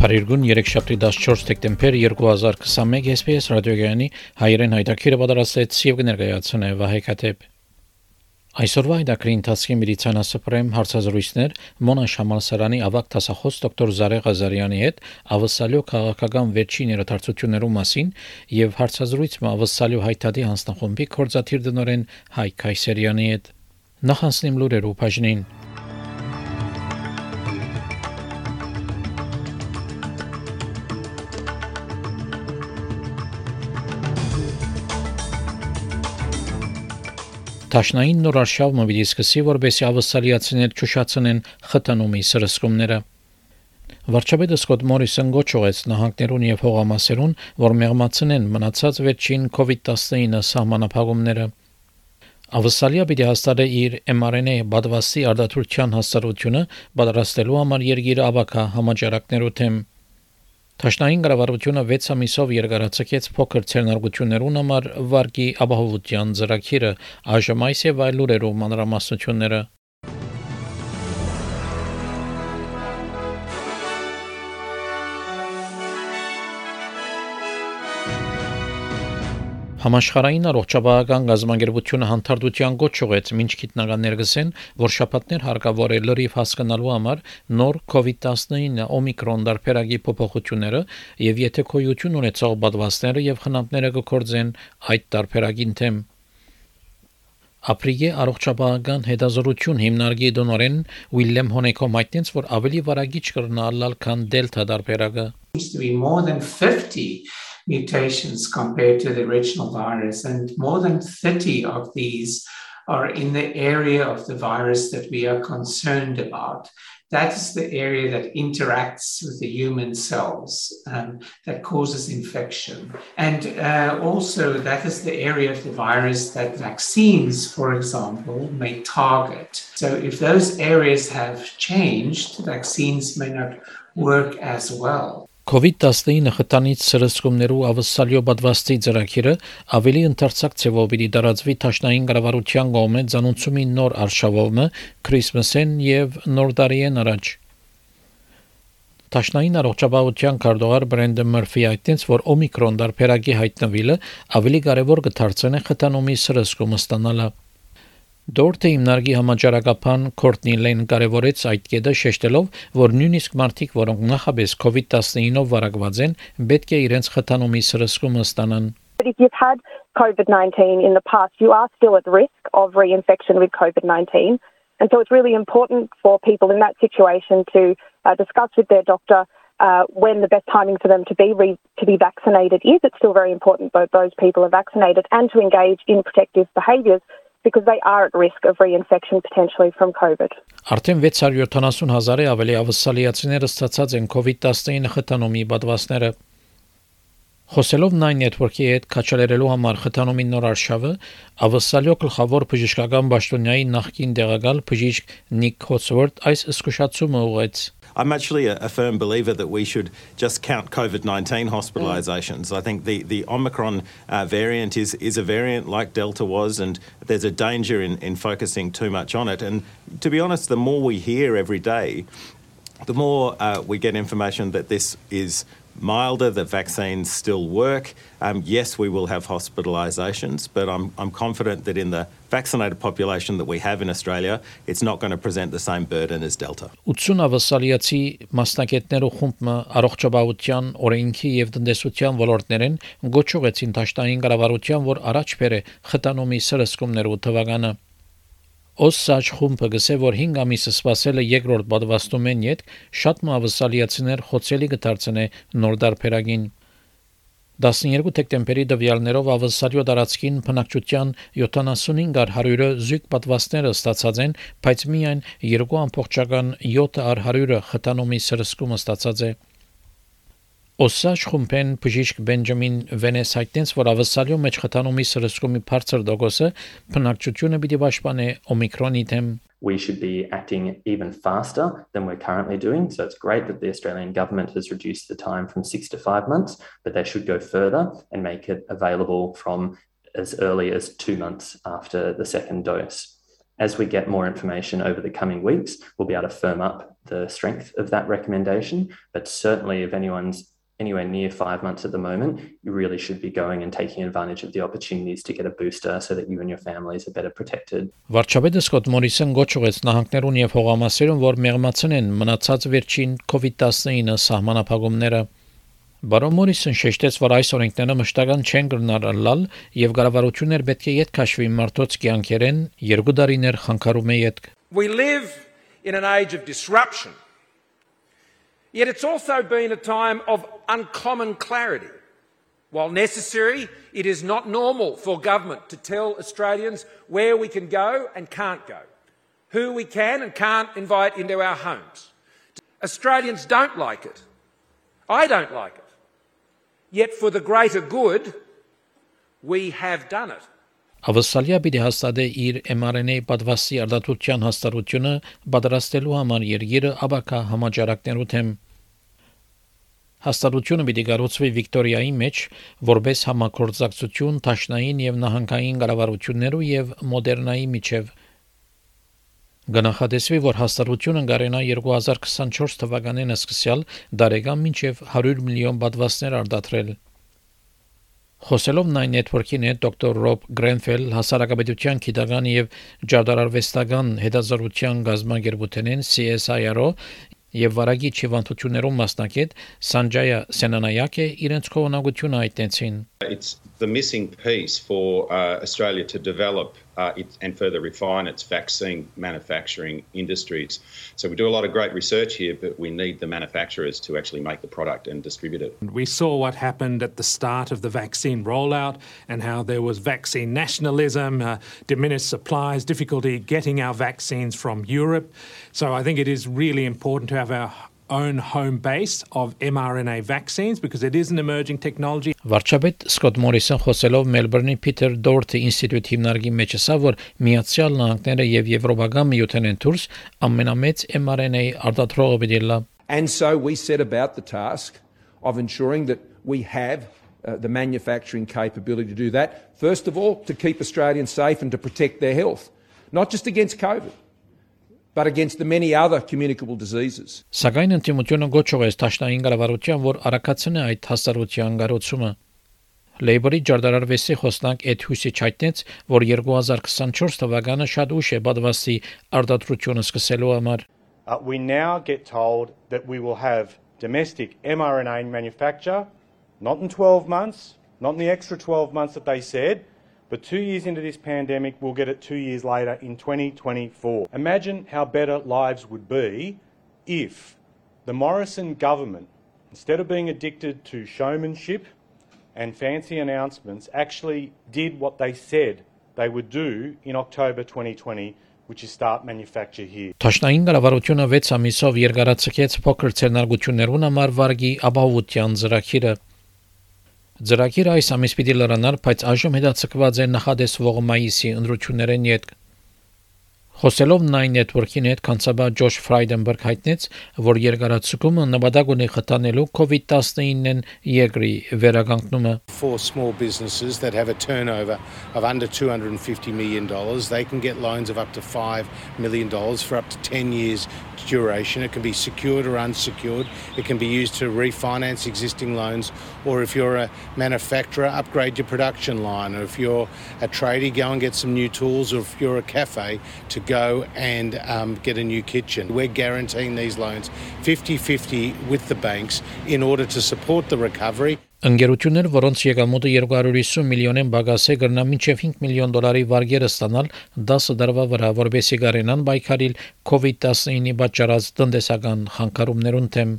Փարիգուն 3-շաբթի 14 դեկտեմբեր 2021 SPS ռադիոգյանի հայերեն հայտակիրը պատրաստեց եւ կներկայացնե Վահե Կատեփ։ Այսօրվա հայտակրի ընթացքի մեդիցինասպրեմ հարցազրույցներ Մոնա Շամալսարանի ավակ տասախոս դոկտոր Զարե Ղազարյանի հետ ավսալյո քաղաքական վերջին երթարցություններու մասին եւ հարցազրույց մը ավսալյո հայտարարի հանձնախումբի կորզաթիր դնորեն Հայ Քայսերյանի հետ։ Նախանցնիմ լուրերու բաժնին։ Տաշնային նոր արշավ մոբիլի սկսի, որբեսի ավսալիացիներ ճուշացնեն խթանումի սրսկումները։ Վարչապետը Սկոտ Մորիսոն գոչողեց նահանգներուն եւ հողամասերուն, որ մեղմացնեն մնացած վերջին COVID-19 սահմանափակումները։ Ավսալիա պիտի հաստատե իր mRNA բադվասի արդյունության հաստատությունը պատրաստելու համար երկիր ավակա համաճարակներու թեմ Տաշնային կառավարությունը 6 ամիսով երկարացկեց փոքր ցերնարգություններուն համար վարկի ապահովության ծրագիրը, այս եւ այլ լուրերով մանրամասնությունները Համաշխարհային առողջապահական գազམ་ագերբությունը հանդարտության գոչ ուղեց ոչ գիտնականներ գսեն, որ շփատներ հարկավոր է լրիվ հասկանալու համար նոր COVID-19 օմիկրոն դարբերակի փոփոխությունները եւ եթե քոյություն ունեցող պատվաստները եւ խնամները կկործեն այդ դարբերակին թեմ Ապրիգե առողջապահական հետազոտություն հիմնարկի դոնորեն Ուիլյամ Հոնեկո մայտնեց, որ ավելի վարագիչ կրնալալ քան դելթա դարբերակը seems to be more than 50 mutations compared to the original virus, and more than 30 of these are in the area of the virus that we are concerned about. That is the area that interacts with the human cells um, that causes infection. And uh, also, that is the area of the virus that vaccines, for example, may target. So, if those areas have changed, vaccines may not work as well. COVID-19 խտանից սրսկումներու ավսալյո պատվաստի ծրագիրը ավելի ընդարձակ ձևով պիտի դարածվի Թաշնային կառավարության կողմէ ցանուցումի նոր արշավովը Քրիսմասեն եւ Նոր տարիեն առաջ Տաշնային առողջապահության քարտուղար Բրենդը Մըրֆի այդտենց որ օմիկրոն դարբերակի հայտնվելը ավելի կարևոր կդարձնի խթանումի սրսկումը ստանալը Դորթը հիմնարկի համաճարակապան Կորտնի Լեն կարևորեց այդ կետը շեշտելով, որ նույնիսկ մարդիկ, որոնք նախաբես COVID-19-ով վարակված են, պետք է իրենց խթանումի սրսկումը ստանան։ But if you've had COVID-19 in the past, you are still at risk of reinfection with COVID-19. And so it's really important for people in that situation to uh, discuss with their doctor uh, when the best timing for them to be re- to be vaccinated is. It's still very important that those people are vaccinated and to engage in protective behaviours because they are at risk of reinfection potentially from COVID. Արդեն 670 հազարի ավելի ավսալիացիները ստացած են COVID-19 խթանումի պատվաստները։ Խոսելով Nine Network-ի հետ քաչալերելու համար խթանումի նոր արշավը, ավսալյո գլխավոր բժշկական ճշտոնյայի նախկին դեղակալ բժիշկ Նիկ Հոցվորդ այս զսկուշացումը ուղեց։ I'm actually a, a, firm believer that we should just count COVID 19 hospitalizations. Mm. I think the, the Omicron uh, variant is, is a variant like Delta was, and there's a danger in, in focusing too much on it. And to be honest, the more we hear every day, the more uh, we get information that this is milder, the vaccines still work. Um, yes, we will have hospitalisations, but I'm, I'm confident that in the vaccinated population that we have in Australia, it's not going to present the same burden as Delta. 80 ավասալիացի մասնակիցներու խումբը առողջապահության, օրենքի եւ տնտեսության ոլորտներեն գոչուեցին Թաշտային կառավարության, որ առաջ բերե խտանոմի սրսկումներու թվականը Օսսաչ խումբը գսե որ 5 ամիսը սпасել է երկրորդ պատվաստումեն իդ շատ մավսալիացիներ խոցելի կդարձնե նոր դարբերագին 12 դեկտեմբերի դվյալներով ավսալյո դարածքին բնակչության 75-ար 100-ը զույգ պատվաստները ստացած են, բայց միայն 2.7-ը 100-ը խտանոմի սրսկումը ստացած է։ Օսաջ խումբեն բժիշկ Բենջամին Վենես հայտնեց, որ ավսալյո մեջ խթանումի սրսկումի բարձր դոգոսը բնակչությունը պիտի պաշտպանե օմիկրոնի դեմ we should be acting even faster than we're currently doing. So it's great that the Australian government has reduced the time from six to five months, but they should go further and make it available from as early as two months after the second dose. As we get more information over the coming weeks, we'll be able to firm up the strength of that recommendation. But certainly, if anyone's anywhere near five months at the moment, you really should be going and taking advantage of the opportunities to get a booster so that you and your families are better protected. Վարչապետը Սկոտ Մորիսոն գոչ ուղեց նահանգներուն եւ հողամասերուն, որ մեղմացնեն մնացած վերջին COVID-19 սահմանափակումները։ Բարոն Մորիսոն շեշտեց, որ այս օրենքները մշտական չեն գրնարալալ եւ կառավարություններ պետք է յետ քաշվի մարդոց կյանքերեն երկու տարիներ խանգարում է յետ։ We live in an age of disruption. Yet it's also been a time of uncommon clarity. While necessary, it is not normal for government to tell Australians where we can go and can't go, who we can and can't invite into our homes. Australians don't like it. I don't like it. Yet for the greater good, we have done it. Ավսալիա պիտի հաստատե իր mRNA պատվաստի արդյունության հաստատությունը պատրաստելու համար երկիրը աբակա համաճարակներու թեմ Հաստատությունը պիտի կառուցվի Վիկտորիայի մեջ որբես համակորձակցություն Տաշնային եւ նահանգային կառավարություններու եւ Մոդեռնայի միջև Գնահատեսվի, որ հաստատությունը գարենա 2024 թվականին սկսյալ դարեգան մինչև 100 միլիոն պատվաստներ արդատրել։ Խոսելով Nine Network-ի հետ դոկտոր Ռոբ Գրենֆել հասարակապետության քիտական եւ ջարդարարվեստական հետազոտության գազագերբութենեն CSIR-ը եւ վարագի չիվանդություններում մասնակետ Սանջայա Սենանայակը իրենց կողմնակությունը այդտենցին It's the missing piece for uh, Australia to develop uh, it, and further refine its vaccine manufacturing industries. So we do a lot of great research here, but we need the manufacturers to actually make the product and distribute it. We saw what happened at the start of the vaccine rollout and how there was vaccine nationalism, uh, diminished supplies, difficulty getting our vaccines from Europe. So I think it is really important to have our own home base of mRNA vaccines because it is an emerging technology. Վարչապետ Սկոտ Մորիսոն խոսելով Մելբուրնի Փիթեր Դորթի ինստիտուտի հիմնարկի մեջ ասավ, որ Միացյալ Նահանգները եւ Եվրոպական միութեն են դուրս ամենամեծ mRNA արտադրողը դիլա. And so we set about the task of ensuring that we have uh, the manufacturing capability to do that. First of all, to keep Australians safe and to protect their health, not just against COVID but against the many other communicable diseases. Սակայն ընդդիմությունը գոչող է Տաշնային կառավարության, որ արակացնի այդ հասարության գարոցումը։ Լեյբորի ջարդարարվեսի խոսնակ Էդ Հուսիչ հայտնեց, որ 2024 թվականը շատ ուշ է բադվաստի արտադրությունը սկսելու համար։ Uh, we now get told that we will have domestic mRNA manufacture not in 12 months, not in the extra 12 months that they said, But two years into this pandemic, we'll get it two years later in 2024. Imagine how better lives would be if the Morrison government, instead of being addicted to showmanship and fancy announcements, actually did what they said they would do in October 2020 which is start manufacture here. Տաշնային կառավարությունը 6 ամիսով երկարացկեց փոքր ցերնարգություններուն համար վարգի ապահովության ծրագիրը Ձրակիրը այս ամիս պիտի լրանար, բայց այժմ հետաձգված է նախադեсվող մայիսի ընտրություններեն յետ Խոսելով Nine Network-ի հետ կանցաբա Ջոշ Ֆրայդենբերգ հայտնեց, որ երկարացումը նպատակ ունի խթանելու COVID-19-ն երկրի վերականգնումը For small businesses that have a turnover of under 250 million dollars, they can get loans of up to 5 million dollars for up to 10 years duration. It can be secured or unsecured. It can be used to refinance existing loans, or if you're a manufacturer, upgrade your production line, or if you're a tradie, go and get some new tools, or if you're a cafe, to go and um, get a new kitchen. We're guaranteeing these loans 50 50 with the banks in order to support the recovery. Ընկերություններ, որոնց եկամուտը 250 միլիոն են բագասե գրնա մինչև 5 միլիոն դոլարի վարգերը ստանալ 10 դարվա վրա, որբեսի գարենան բայկարիլ COVID-19-ի պատճառած տնտեսական խանգարումներուն թեմ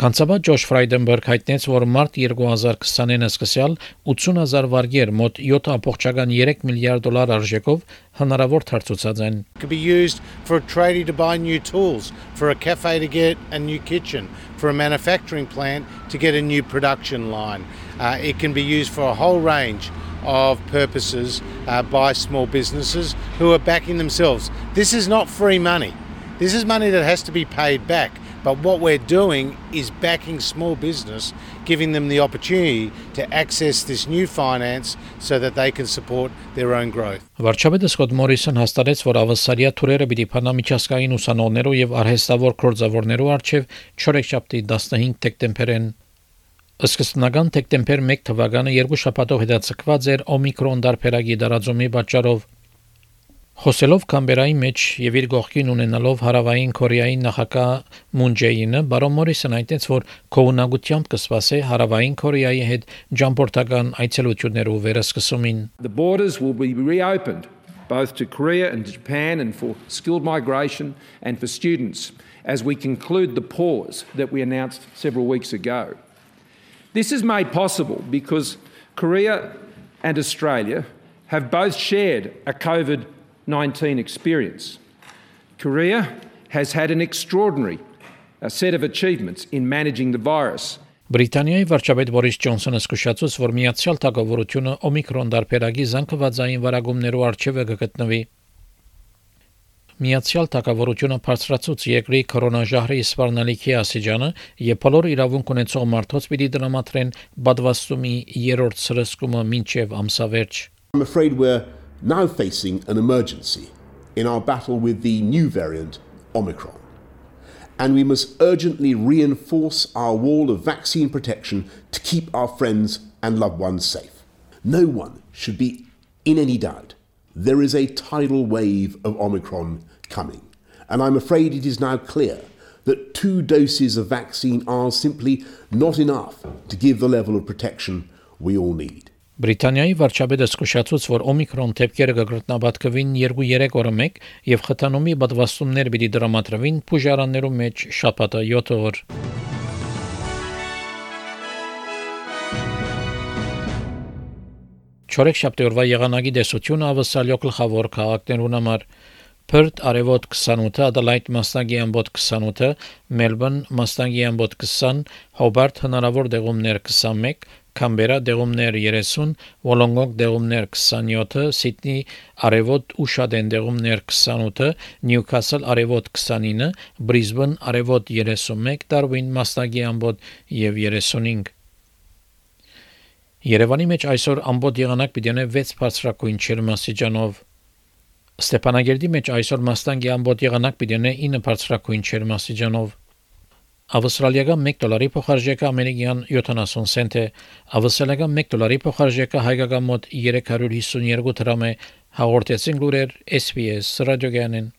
Կանցաբա Ջոշ Ֆրայդենբերգ հայտնեց, որ մարտ 2029-ը սկսյալ 80000 վարգեր մոտ 7.3 միլիարդ դոլար արժեքով հնարավոր դարձուցած են։ could be used for a tradie to buy new tools, for a cafe to get a new kitchen, for a manufacturing plant to get a new production line. Uh, it can be used for a whole range of purposes uh, by small businesses who are backing themselves. This is not free money. This is money that has to be paid back. But what we're doing is backing small business, giving them the opportunity to access this new finance so that they can support their own growth. Վարչապետը Սկոտ Մորիսոն հաստատեց, որ ավասարիա թուրերը պիտի փանա միջազգային ուսանողներով եւ արհեստավոր կորձավորներով արչեւ 4-շաբթի 15 դեկտեմբերին Սկզբնական դեկտեմբեր 1 թվականը երկու շաբաթով հետաձգված էր օմիկրոն դարբերակի դարաձումի պատճառով Խոսելով Կամբերայի մեջ եւ իր գողքին ունենալով հարավային Կորեայի նախագահ Մուն Ջեյինը, բարոն Մորիսն այնտենց որ կողունակությամբ կսպասե հարավային Կորեայի հետ ջամփորդական այցելություններով վերսկսումին։ The borders will be reopened both to Korea and to Japan and for skilled migration and for students as we conclude the pause that we announced several weeks ago. This is made possible because Korea and Australia have both shared a COVID 19 experience. Korea has had an extraordinary a set of achievements in managing the virus. Բրիտանիայի վարչապետ Բորիս Ջոնսոնը զսկուշացուց, որ միացյալ թագավորությունը օմիկրոն դարբերակի զանգվածային վարագումներով արժևը կգտնվի։ Միացյալ Թագավորությունը բարձրացուց երկրի կորոնաժահրի սպառնալիքի ասիջանը եւ բոլոր իրավունք ունեցող մարդոց պիտի դրամատրեն բադվաստումի երրորդ սրսկումը մինչեւ ամսավերջ։ I'm afraid we're now facing an emergency in our battle with the new variant Omicron. And we must urgently reinforce our wall of vaccine protection to keep our friends and loved ones safe. No one should be in any doubt there is a tidal wave of Omicron coming. And I'm afraid it is now clear that two doses of vaccine are simply not enough to give the level of protection we all need. Բրիտանիայի վարչապետը զսկուշացուց, որ օմիկրոն թեփքերը կգրտնաբատկվին 2-3 օրը մեկ եւ խթանումի պատվաստումներ պիտի դրամատրվին փուժարաններում մեջ շաբաթը 7 օր։ Չորեք շաբթի օրվա եղանակի դեսությունը ավսալյո գլխավոր քաղաքներուն համար Perth արևոտ 28, Adelaide մաստագի ամբոտ 28, Melbourne մաստագի ամբոտ 20, Hobart հնարավոր դեղումներ 21, Canberra դեղումներ 30, Wollongong դեղումներ 27, Sydney արևոտ ու Շադեն դեղումներ 28, Newcastle արևոտ 29, Brisbane արևոտ 31, Darwin մաստագի ամբոտ եւ 35 Երևանի մեջ այսօր ամբողջ եղանակ պիտի ունենա 6 բարձրակույն չերմասիջանով։ Ստեփանագերդի մեջ այսօր մաստանգի ամբողջ եղանակ պիտի ունենա 9 բարձրակույն չերմասիջանով։ Ավստրալիական 1 դոլարի փոխարժեքը ամերիկյան 70 سنت է։ Ավստրալիական 1 դոլարի փոխարժեքը հայկական մոտ 352 դրամ է։ Հաղորդեցին լուրեր SPS ռադիոգյանեն։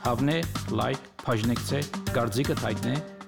Հավնե, լայք, բաժնեկցե, դարձիկը թայտնե,